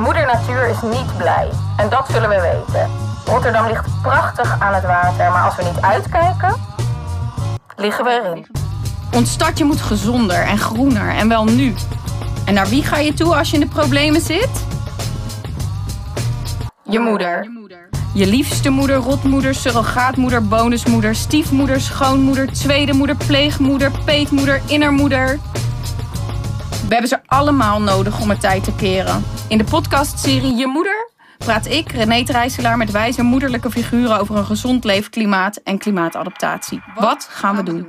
Moeder Natuur is niet blij. En dat zullen we weten. Rotterdam ligt prachtig aan het water, maar als we niet uitkijken, liggen we erin. Ons stadje moet gezonder en groener en wel nu. En naar wie ga je toe als je in de problemen zit? Je moeder. Je liefste moeder, rotmoeder, surrogaatmoeder, bonusmoeder, stiefmoeder, schoonmoeder, tweede moeder, pleegmoeder, peetmoeder, innermoeder. We hebben ze allemaal nodig om het tijd te keren. In de podcastserie Je Moeder praat ik, René Trijselaar, met wijze moederlijke figuren over een gezond leefklimaat en klimaatadaptatie. Wat gaan we doen?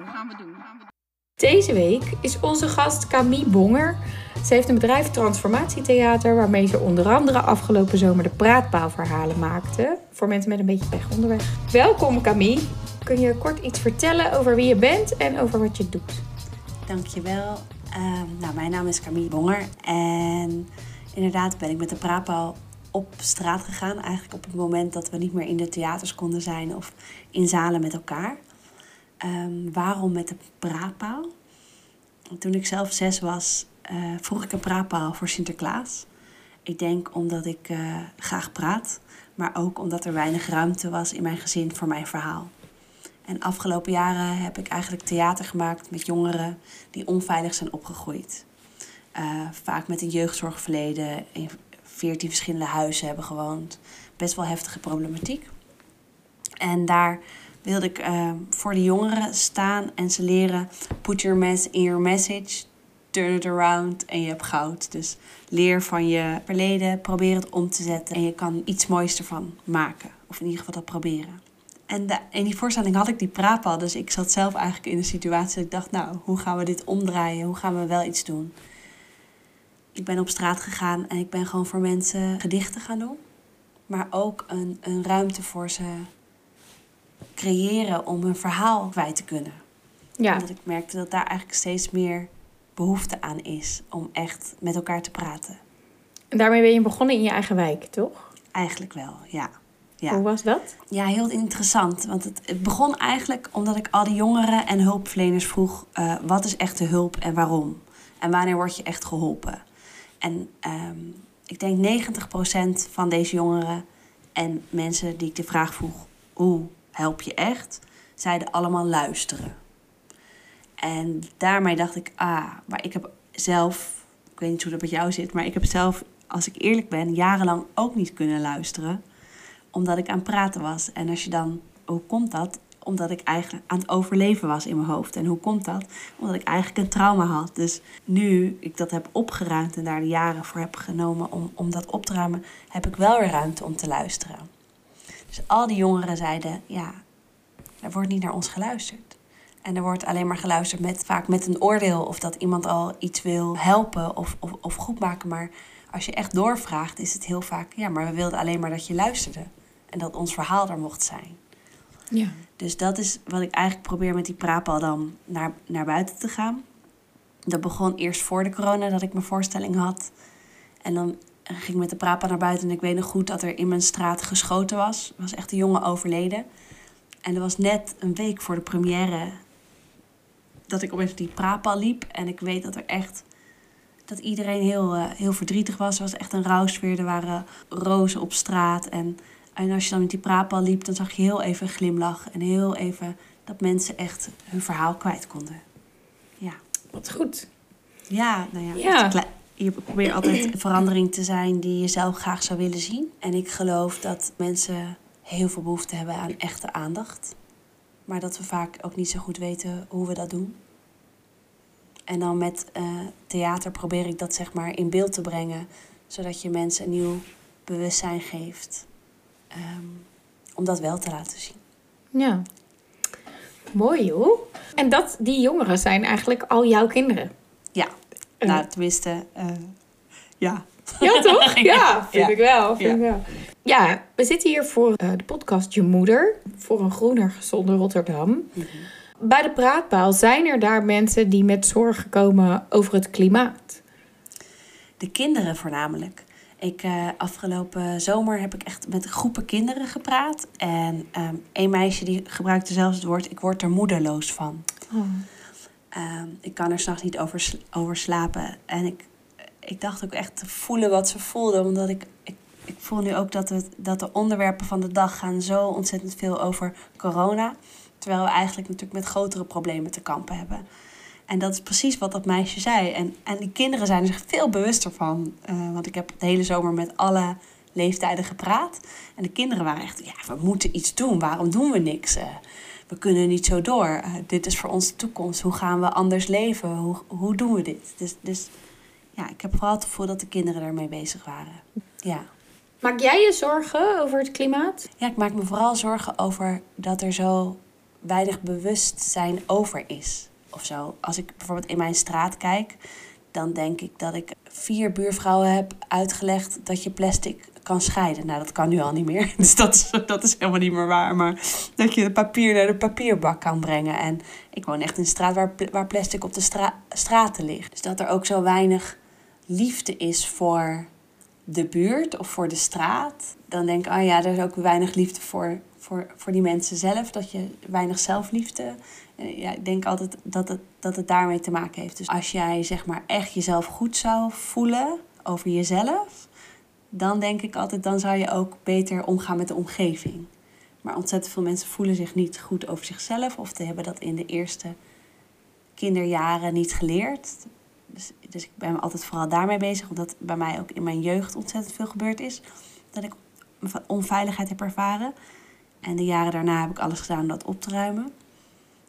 Deze week is onze gast Camille Bonger. Ze heeft een bedrijf Transformatietheater waarmee ze onder andere afgelopen zomer de praatpaalverhalen maakte voor mensen met een beetje pech onderweg. Welkom Camille. Kun je kort iets vertellen over wie je bent en over wat je doet? Dankjewel. Uh, nou, mijn naam is Camille Bonger en inderdaad ben ik met de praatpaal op straat gegaan. Eigenlijk op het moment dat we niet meer in de theaters konden zijn of in zalen met elkaar. Um, waarom met de praatpaal? Toen ik zelf zes was, uh, vroeg ik een praatpaal voor Sinterklaas. Ik denk omdat ik uh, graag praat, maar ook omdat er weinig ruimte was in mijn gezin voor mijn verhaal. En afgelopen jaren heb ik eigenlijk theater gemaakt met jongeren die onveilig zijn opgegroeid. Uh, vaak met een jeugdzorgverleden, in veertien verschillende huizen hebben gewoond. Best wel heftige problematiek. En daar wilde ik uh, voor de jongeren staan en ze leren: put your mess in your message, turn it around en je hebt goud. Dus leer van je verleden, probeer het om te zetten en je kan iets moois ervan maken. Of in ieder geval dat proberen. En in die voorstelling had ik die praatpal, dus ik zat zelf eigenlijk in de situatie dat ik dacht: nou, hoe gaan we dit omdraaien? Hoe gaan we wel iets doen? Ik ben op straat gegaan en ik ben gewoon voor mensen gedichten gaan doen. Maar ook een, een ruimte voor ze creëren om een verhaal kwijt te kunnen. Ja. Omdat ik merkte dat daar eigenlijk steeds meer behoefte aan is om echt met elkaar te praten. En daarmee ben je begonnen in je eigen wijk, toch? Eigenlijk wel, ja. ja. Hoe was dat? Ja, heel interessant. Want het, het begon eigenlijk omdat ik al die jongeren en hulpverleners vroeg... Uh, wat is echte hulp en waarom? En wanneer word je echt geholpen? En um, ik denk 90% van deze jongeren en mensen die ik de vraag vroeg... hoe help je echt, zeiden allemaal luisteren. En daarmee dacht ik, ah, maar ik heb zelf, ik weet niet hoe dat met jou zit, maar ik heb zelf, als ik eerlijk ben, jarenlang ook niet kunnen luisteren, omdat ik aan het praten was. En als je dan, hoe komt dat? Omdat ik eigenlijk aan het overleven was in mijn hoofd. En hoe komt dat? Omdat ik eigenlijk een trauma had. Dus nu ik dat heb opgeruimd en daar de jaren voor heb genomen om, om dat op te ruimen, heb ik wel weer ruimte om te luisteren. Dus al die jongeren zeiden, ja, er wordt niet naar ons geluisterd. En er wordt alleen maar geluisterd met, vaak met een oordeel of dat iemand al iets wil helpen of, of, of goed maken. Maar als je echt doorvraagt, is het heel vaak, ja, maar we wilden alleen maar dat je luisterde. En dat ons verhaal er mocht zijn. Ja. Dus dat is wat ik eigenlijk probeer met die prapal dan naar, naar buiten te gaan. Dat begon eerst voor de corona dat ik mijn voorstelling had. En dan ging ik met de prapa naar buiten en ik weet nog goed dat er in mijn straat geschoten was. Er was echt een jongen overleden. En er was net een week voor de première dat ik opeens die prapa liep. En ik weet dat er echt dat iedereen heel, uh, heel verdrietig was. Er was echt een rouwsfeer. Er waren rozen op straat. En, en als je dan met die prapa liep, dan zag je heel even een glimlach. En heel even dat mensen echt hun verhaal kwijt konden. Ja. Wat goed. Ja, nou ja. Ja. Je probeert altijd verandering te zijn die je zelf graag zou willen zien. En ik geloof dat mensen heel veel behoefte hebben aan echte aandacht. Maar dat we vaak ook niet zo goed weten hoe we dat doen. En dan met uh, theater probeer ik dat zeg maar in beeld te brengen. Zodat je mensen een nieuw bewustzijn geeft. Um, om dat wel te laten zien. Ja. Mooi joh. En dat, die jongeren zijn eigenlijk al jouw kinderen? Ja. Uh. Nou, tenminste, uh, ja. Ja, toch? Ja, vind ja. ik wel. Vind ja. Ik wel. Ja, we zitten hier voor uh, de podcast Je Moeder. Voor een groener, gezonder Rotterdam. Mm -hmm. Bij de praatpaal zijn er daar mensen die met zorgen komen over het klimaat? De kinderen voornamelijk. Ik, uh, afgelopen zomer heb ik echt met groepen kinderen gepraat. En um, een meisje die gebruikte zelfs het woord: ik word er moederloos van. Oh. Um, ik kan er s'nachts niet over, over slapen. En ik, ik dacht ook echt te voelen wat ze voelden. Omdat ik, ik, ik voel nu ook dat, het, dat de onderwerpen van de dag gaan zo ontzettend veel over corona. Terwijl we eigenlijk natuurlijk met grotere problemen te kampen hebben. En dat is precies wat dat meisje zei. En, en die kinderen zijn er zich veel bewuster van. Uh, want ik heb de hele zomer met alle leeftijden gepraat. En de kinderen waren echt, ja, we moeten iets doen. Waarom doen we niks? Uh, we kunnen niet zo door. Uh, dit is voor onze toekomst. Hoe gaan we anders leven? Hoe, hoe doen we dit? Dus, dus ja, ik heb vooral het gevoel dat de kinderen daarmee bezig waren. Ja. Maak jij je zorgen over het klimaat? Ja, ik maak me vooral zorgen over dat er zo weinig bewustzijn over is. Of zo. Als ik bijvoorbeeld in mijn straat kijk, dan denk ik dat ik vier buurvrouwen heb uitgelegd dat je plastic kan scheiden. Nou, dat kan nu al niet meer. Dus dat is, dat is helemaal niet meer waar. Maar dat je het papier naar de papierbak kan brengen. En ik woon echt in een straat waar, waar plastic op de stra straten ligt. Dus dat er ook zo weinig liefde is voor de buurt of voor de straat. Dan denk ik, oh ja, er is ook weinig liefde voor, voor, voor die mensen zelf. Dat je weinig zelfliefde. Eh, ja, ik denk altijd dat het, dat het daarmee te maken heeft. Dus als jij zeg maar echt jezelf goed zou voelen over jezelf dan denk ik altijd, dan zou je ook beter omgaan met de omgeving. Maar ontzettend veel mensen voelen zich niet goed over zichzelf of ze hebben dat in de eerste kinderjaren niet geleerd. Dus, dus ik ben altijd vooral daarmee bezig, omdat bij mij ook in mijn jeugd ontzettend veel gebeurd is. Dat ik onveiligheid heb ervaren. En de jaren daarna heb ik alles gedaan om dat op te ruimen.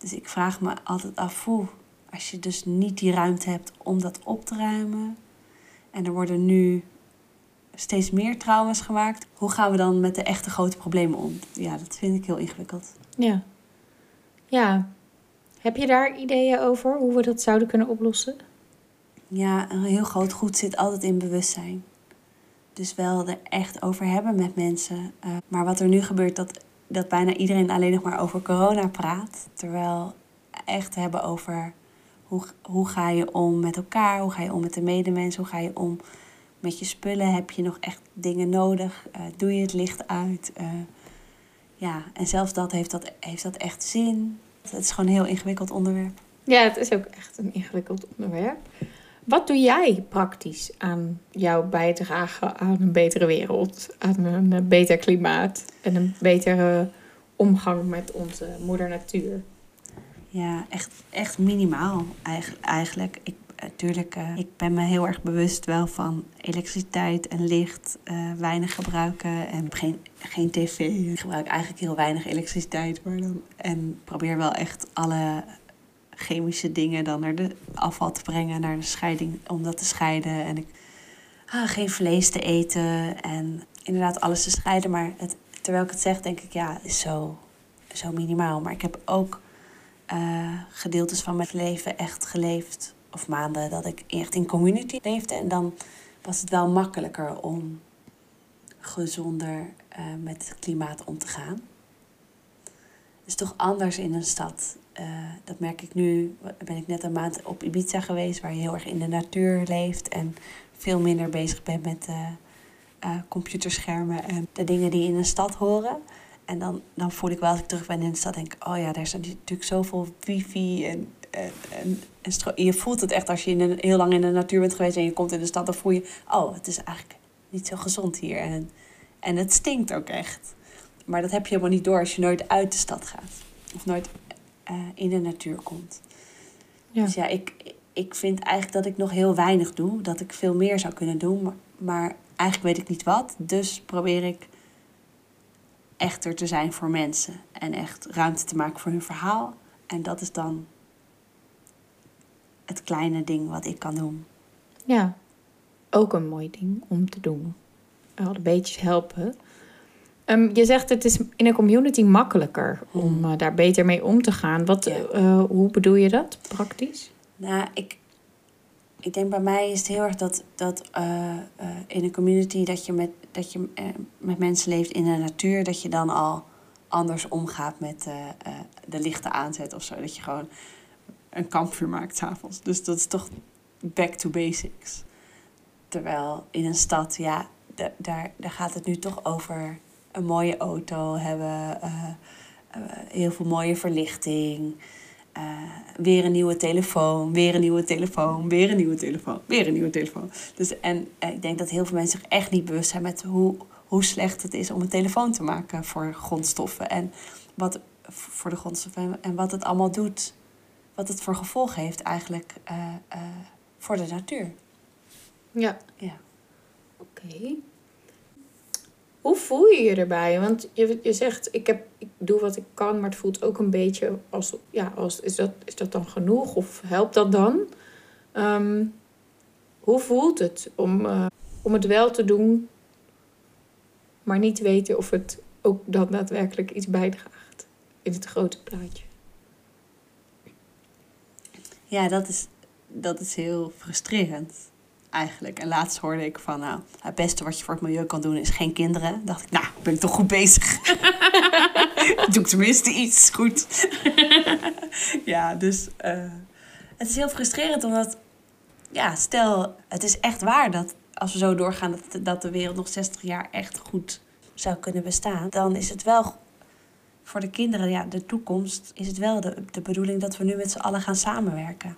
Dus ik vraag me altijd af hoe, als je dus niet die ruimte hebt om dat op te ruimen. En er worden nu steeds meer trauma's gemaakt. Hoe gaan we dan met de echte grote problemen om? Ja, dat vind ik heel ingewikkeld. Ja. Ja. Heb je daar ideeën over hoe we dat zouden kunnen oplossen? Ja, een heel groot goed zit altijd in bewustzijn. Dus wel er echt over hebben met mensen. Uh, maar wat er nu gebeurt, dat, dat bijna iedereen alleen nog maar over corona praat. Terwijl echt hebben over hoe, hoe ga je om met elkaar, hoe ga je om met de medemens, hoe ga je om met je spullen heb je nog echt dingen nodig? Uh, doe je het licht uit? Uh, ja, en zelfs dat heeft, dat heeft dat echt zin. Het is gewoon een heel ingewikkeld onderwerp. Ja, het is ook echt een ingewikkeld onderwerp. Wat doe jij praktisch aan jouw bijdrage aan een betere wereld, aan een beter klimaat en een betere omgang met onze moeder natuur? Ja, echt, echt minimaal eigenlijk. Ik natuurlijk, uh, ik ben me heel erg bewust wel van elektriciteit en licht, weinig gebruiken en geen, geen tv. Ik gebruik eigenlijk heel weinig elektriciteit, en probeer wel echt alle chemische dingen dan naar de afval te brengen, naar de scheiding, om dat te scheiden. En ik ah, geen vlees te eten en inderdaad alles te scheiden. Maar het, terwijl ik het zeg, denk ik, ja, is zo, zo minimaal. Maar ik heb ook uh, gedeeltes van mijn leven echt geleefd of maanden dat ik echt in community leefde. En dan was het wel makkelijker om gezonder uh, met het klimaat om te gaan. Is toch anders in een stad. Uh, dat merk ik nu. Ben ik net een maand op Ibiza geweest, waar je heel erg in de natuur leeft en veel minder bezig bent met uh, computerschermen en de dingen die in een stad horen. En dan, dan voel ik wel als ik terug ben in de stad, denk ik, oh ja, daar is natuurlijk zoveel wifi en en, en, je voelt het echt als je in een, heel lang in de natuur bent geweest en je komt in de stad, dan voel je, oh, het is eigenlijk niet zo gezond hier. En, en het stinkt ook echt. Maar dat heb je helemaal niet door als je nooit uit de stad gaat. Of nooit uh, in de natuur komt. Ja. Dus ja, ik, ik vind eigenlijk dat ik nog heel weinig doe. Dat ik veel meer zou kunnen doen. Maar, maar eigenlijk weet ik niet wat. Dus probeer ik echter te zijn voor mensen. En echt ruimte te maken voor hun verhaal. En dat is dan het kleine ding wat ik kan doen. Ja, ook een mooi ding om te doen. Al een beetje helpen. Um, je zegt het is in een community makkelijker om hmm. uh, daar beter mee om te gaan. Wat, uh, hoe bedoel je dat praktisch? Nou, ik, ik denk bij mij is het heel erg dat, dat uh, in een community dat je, met, dat je met mensen leeft in de natuur, dat je dan al anders omgaat met de lichten aanzet of zo. Dat je gewoon een kampvuur maakt s'avonds. Dus dat is toch back to basics. Terwijl in een stad, ja, daar, daar gaat het nu toch over een mooie auto hebben, uh, heel veel mooie verlichting. eh, weer een nieuwe telefoon, weer een nieuwe telefoon, weer een nieuwe telefoon, weer een nieuwe telefoon. Dus, en eh, ik denk dat heel veel mensen zich echt niet bewust zijn met hoe, hoe slecht het is om een telefoon te maken voor grondstoffen. En wat voor de grondstoffen en wat het allemaal doet. Wat het voor gevolg heeft eigenlijk voor de natuur. Ja. Ja. Oké. Hoe voel je je erbij? Want je, je zegt, ik, heb, ik doe wat ik kan, maar het voelt ook een beetje als, ja, als is, dat, is dat dan genoeg of helpt dat dan? Um, hoe voelt het om, uh, om het wel te doen, maar niet te weten of het ook dan daadwerkelijk iets bijdraagt in het grote plaatje? Ja, dat is, dat is heel frustrerend eigenlijk. En laatst hoorde ik van, nou, het beste wat je voor het milieu kan doen is geen kinderen. dacht ik, nou, ben ik toch goed bezig. Doe ik tenminste iets goed. ja, dus uh, het is heel frustrerend omdat, ja, stel, het is echt waar dat als we zo doorgaan dat, dat de wereld nog 60 jaar echt goed zou kunnen bestaan, dan is het wel voor de kinderen, ja, de toekomst, is het wel de, de bedoeling dat we nu met z'n allen gaan samenwerken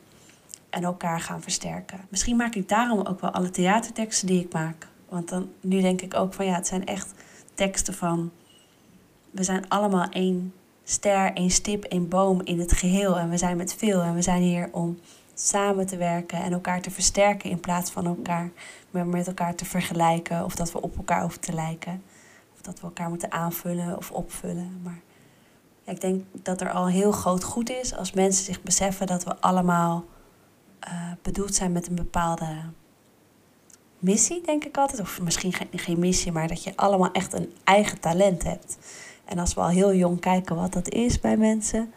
en elkaar gaan versterken. Misschien maak ik daarom ook wel alle theaterteksten die ik maak. Want dan, nu denk ik ook van ja, het zijn echt teksten van. We zijn allemaal één ster, één stip, één boom in het geheel. En we zijn met veel. En we zijn hier om samen te werken en elkaar te versterken in plaats van elkaar met elkaar te vergelijken. Of dat we op elkaar hoeven te lijken. Of dat we elkaar moeten aanvullen of opvullen. Maar ik denk dat er al heel groot goed is als mensen zich beseffen dat we allemaal uh, bedoeld zijn met een bepaalde missie, denk ik altijd. Of misschien geen, missie, maar dat je allemaal echt een eigen talent hebt. En als we al heel jong kijken wat dat is bij mensen.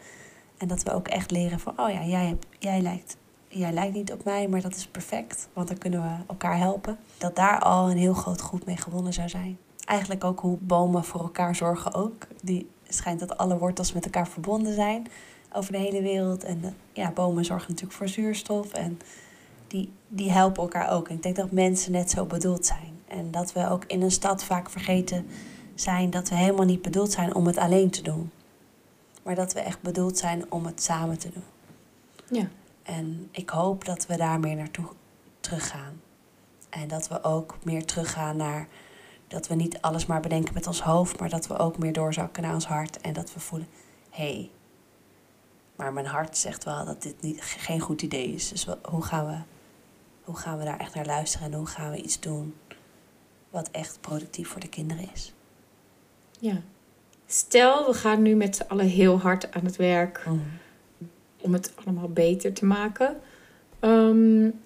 En dat we ook echt leren van, oh ja, jij, jij, lijkt, jij lijkt niet op mij, maar dat is perfect. Want dan kunnen we elkaar helpen. Dat daar al een heel groot goed mee gewonnen zou zijn. Eigenlijk ook hoe bomen voor elkaar zorgen ook. Die schijnt dat alle wortels met elkaar verbonden zijn over de hele wereld. En de, ja, bomen zorgen natuurlijk voor zuurstof en die, die helpen elkaar ook. En ik denk dat mensen net zo bedoeld zijn. En dat we ook in een stad vaak vergeten zijn dat we helemaal niet bedoeld zijn om het alleen te doen. Maar dat we echt bedoeld zijn om het samen te doen. Ja. En ik hoop dat we daar meer naartoe teruggaan. En dat we ook meer teruggaan naar dat we niet alles maar bedenken met ons hoofd, maar dat we ook meer doorzakken naar ons hart en dat we voelen: hé, hey, maar mijn hart zegt wel dat dit niet, geen goed idee is. Dus hoe gaan, we, hoe gaan we daar echt naar luisteren en hoe gaan we iets doen wat echt productief voor de kinderen is? Ja. Stel, we gaan nu met z'n allen heel hard aan het werk mhm. om het allemaal beter te maken. Um,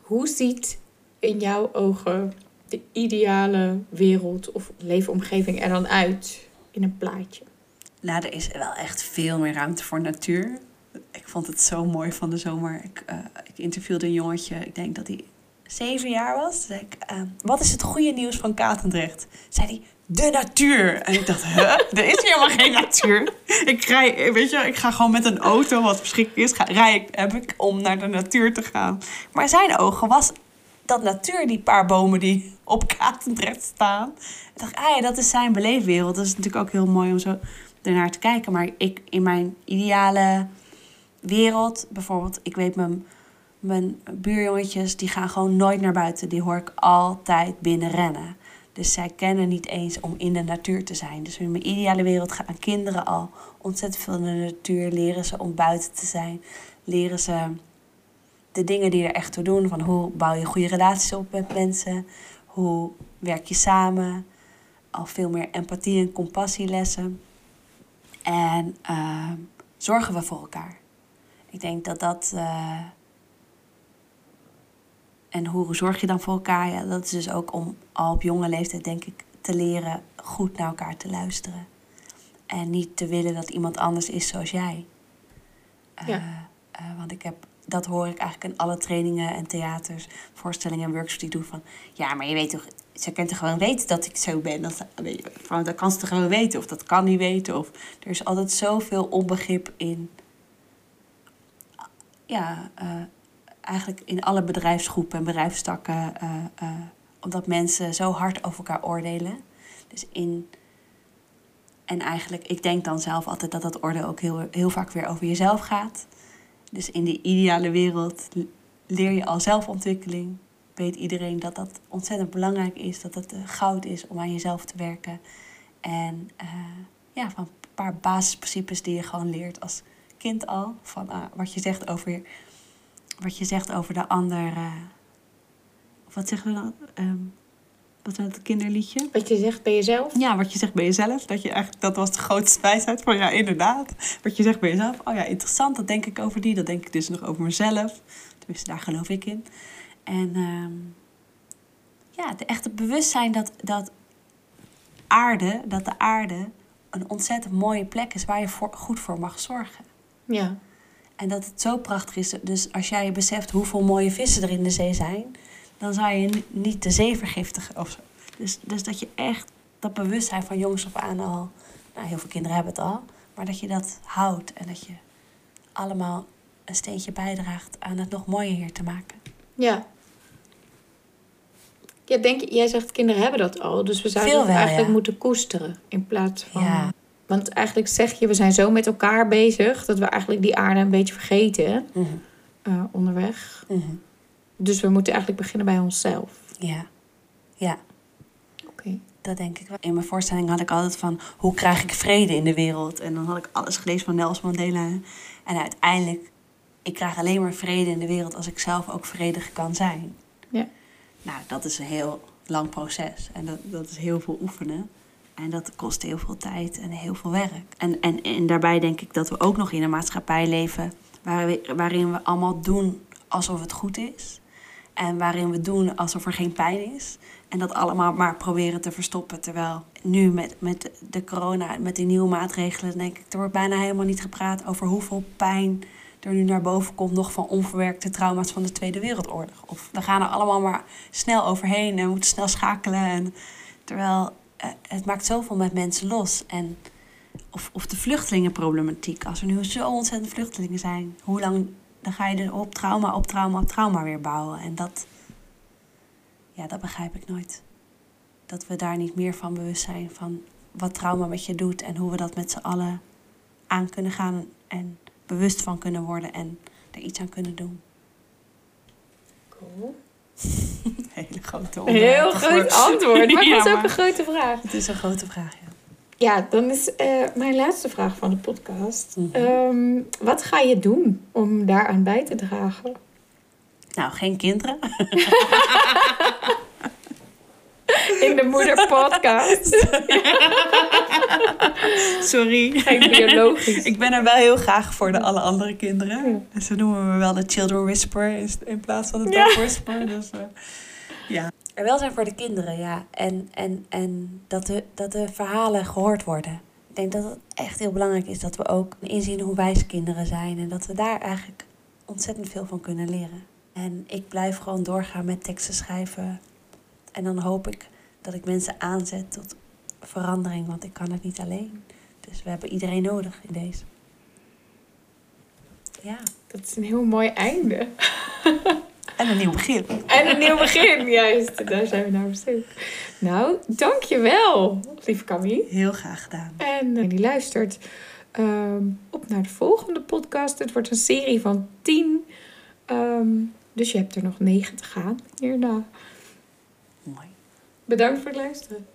hoe ziet in jouw ogen de ideale wereld of leefomgeving er dan uit in een plaatje? Nou, er is wel echt veel meer ruimte voor natuur. Ik vond het zo mooi van de zomer. Ik, uh, ik interviewde een jongetje, ik denk dat hij zeven jaar was. Toen zei ik, uh, wat is het goede nieuws van Katendrecht? Zei hij, de natuur. En ik dacht, hè? Er is helemaal geen natuur. Ik, rij, weet je, ik ga gewoon met een auto, wat beschikbaar is, ga, rij ik, heb ik om naar de natuur te gaan. Maar zijn ogen was dat natuur, die paar bomen die op Katendrecht staan. Ik dacht, ah ja, dat is zijn beleefwereld. Dat is natuurlijk ook heel mooi om zo ernaar te kijken. Maar ik in mijn ideale wereld, bijvoorbeeld, ik weet mijn, mijn buurjongetjes, die gaan gewoon nooit naar buiten. Die hoor ik altijd binnen rennen. Dus zij kennen niet eens om in de natuur te zijn. Dus in mijn ideale wereld gaan kinderen al ontzettend veel in de natuur. Leren ze om buiten te zijn. Leren ze de dingen die er echt toe doen. Van hoe bouw je goede relaties op met mensen. Hoe werk je samen. Al veel meer empathie en compassielessen. En uh, zorgen we voor elkaar. Ik denk dat dat. Uh, en hoe zorg je dan voor elkaar? Ja, dat is dus ook om al op jonge leeftijd, denk ik, te leren goed naar elkaar te luisteren. En niet te willen dat iemand anders is zoals jij. Uh, ja. want ik heb dat hoor ik eigenlijk in alle trainingen en theaters, voorstellingen en workshops die ik doe. Van ja, maar je weet toch, ze kan toch gewoon weten dat ik zo ben. Dat, van, dat kan ze gewoon weten, of dat kan niet weten. Of er is altijd zoveel onbegrip in. Ja, uh, eigenlijk in alle bedrijfsgroepen en bedrijfstakken. Uh, uh, omdat mensen zo hard over elkaar oordelen. Dus in. En eigenlijk, ik denk dan zelf altijd dat dat oordeel ook heel, heel vaak weer over jezelf gaat. Dus in die ideale wereld leer je al zelfontwikkeling. Weet iedereen dat dat ontzettend belangrijk is. Dat het goud is om aan jezelf te werken. En uh, ja, van een paar basisprincipes die je gewoon leert als kind al. Van uh, wat, je zegt over, wat je zegt over de ander. Uh, wat zeggen we dan? Um, wat was het kinderliedje? Wat je zegt bij jezelf? Ja, wat je zegt bij jezelf. Dat, je eigenlijk, dat was de grootste wijsheid van ja, inderdaad. Wat je zegt bij jezelf. Oh ja, interessant, dat denk ik over die. Dat denk ik dus nog over mezelf. Tenminste, daar geloof ik in. En um, ja, de echte bewustzijn dat, dat aarde, dat de aarde een ontzettend mooie plek is waar je voor, goed voor mag zorgen. Ja. En dat het zo prachtig is. Dus als jij beseft hoeveel mooie vissen er in de zee zijn, dan zou je niet de zee vergiftigen of zo. Dus, dus dat je echt dat bewustzijn van jongs af aan al, nou, heel veel kinderen hebben het al, maar dat je dat houdt en dat je allemaal een steentje bijdraagt aan het nog mooier hier te maken. Ja. Ja, denk, jij zegt kinderen hebben dat al, dus we zouden eigenlijk moeten koesteren in plaats van. Ja. Want eigenlijk zeg je, we zijn zo met elkaar bezig dat we eigenlijk die aarde een beetje vergeten mm onderweg. Mm dus we moeten eigenlijk beginnen bij onszelf. Ja, ja. Oké. Dat denk ik wel. In mijn voorstelling had ik altijd van hoe krijg ik vrede in de wereld? En dan had ik alles gelezen van Nelson Mandela. En uiteindelijk, ik krijg alleen maar vrede in de wereld als ik zelf ook vredig kan zijn. Ja. Nou, dat is een heel lang proces. En dat, dat is heel veel oefenen. En dat kost heel veel tijd en heel veel werk. En, en, en daarbij denk ik dat we ook nog in een maatschappij leven waarin we allemaal doen alsof het goed is. En waarin we doen alsof er geen pijn is. En dat allemaal maar proberen te verstoppen. Terwijl nu met, met de corona, met die nieuwe maatregelen, denk ik, er wordt bijna helemaal niet gepraat over hoeveel pijn er nu naar boven komt nog van onverwerkte trauma's van de Tweede Wereldoorlog. Of we gaan er allemaal maar snel overheen en moeten snel schakelen. En, terwijl eh, het maakt zoveel met mensen los. En, of, of de vluchtelingenproblematiek. Als er nu zo ontzettend vluchtelingen zijn, hoe lang dan ga je er op trauma, op trauma, op trauma weer bouwen. En dat, ja, dat begrijp ik nooit. Dat we daar niet meer van bewust zijn van wat trauma met je doet en hoe we dat met z'n allen aan kunnen gaan en bewust van kunnen worden en er iets aan kunnen doen. Cool. Hele grote Heel groot antwoord, maar het is ook een grote vraag. Het is een grote vraag, ja. Ja, dan is uh, mijn laatste vraag van de podcast. Mm -hmm. wat ga je doen om daaraan bij te dragen? Nou, geen kinderen. In de moederpodcast. Sorry. Geen biologisch. Ik ben er wel heel graag voor de alle andere kinderen. Ja. Ze noemen me wel de children whisperer in plaats van de dog ja. whisperer. Dus, uh, ja er wel zijn voor de kinderen, ja. En, en, en dat, de, dat de verhalen gehoord worden. Ik denk dat het echt heel belangrijk is dat we ook inzien hoe wijs kinderen zijn. En dat we daar eigenlijk ontzettend veel van kunnen leren. En ik blijf gewoon doorgaan met teksten schrijven. En dan hoop ik dat ik mensen aanzet tot verandering, want ik kan het niet alleen. Dus we hebben iedereen nodig in deze. Ja. Dat is een heel mooi einde. En een nieuw begin. En een nieuw begin, juist. Daar zijn we naar op zoek. Nou, dankjewel, lieve Camille. Heel graag gedaan. En uh, die luistert ehm, op naar de volgende podcast. Het wordt een serie van tien. Um, dus je hebt er nog negen te gaan hierna. Bedankt voor het luisteren.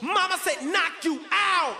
Mama said knock you out.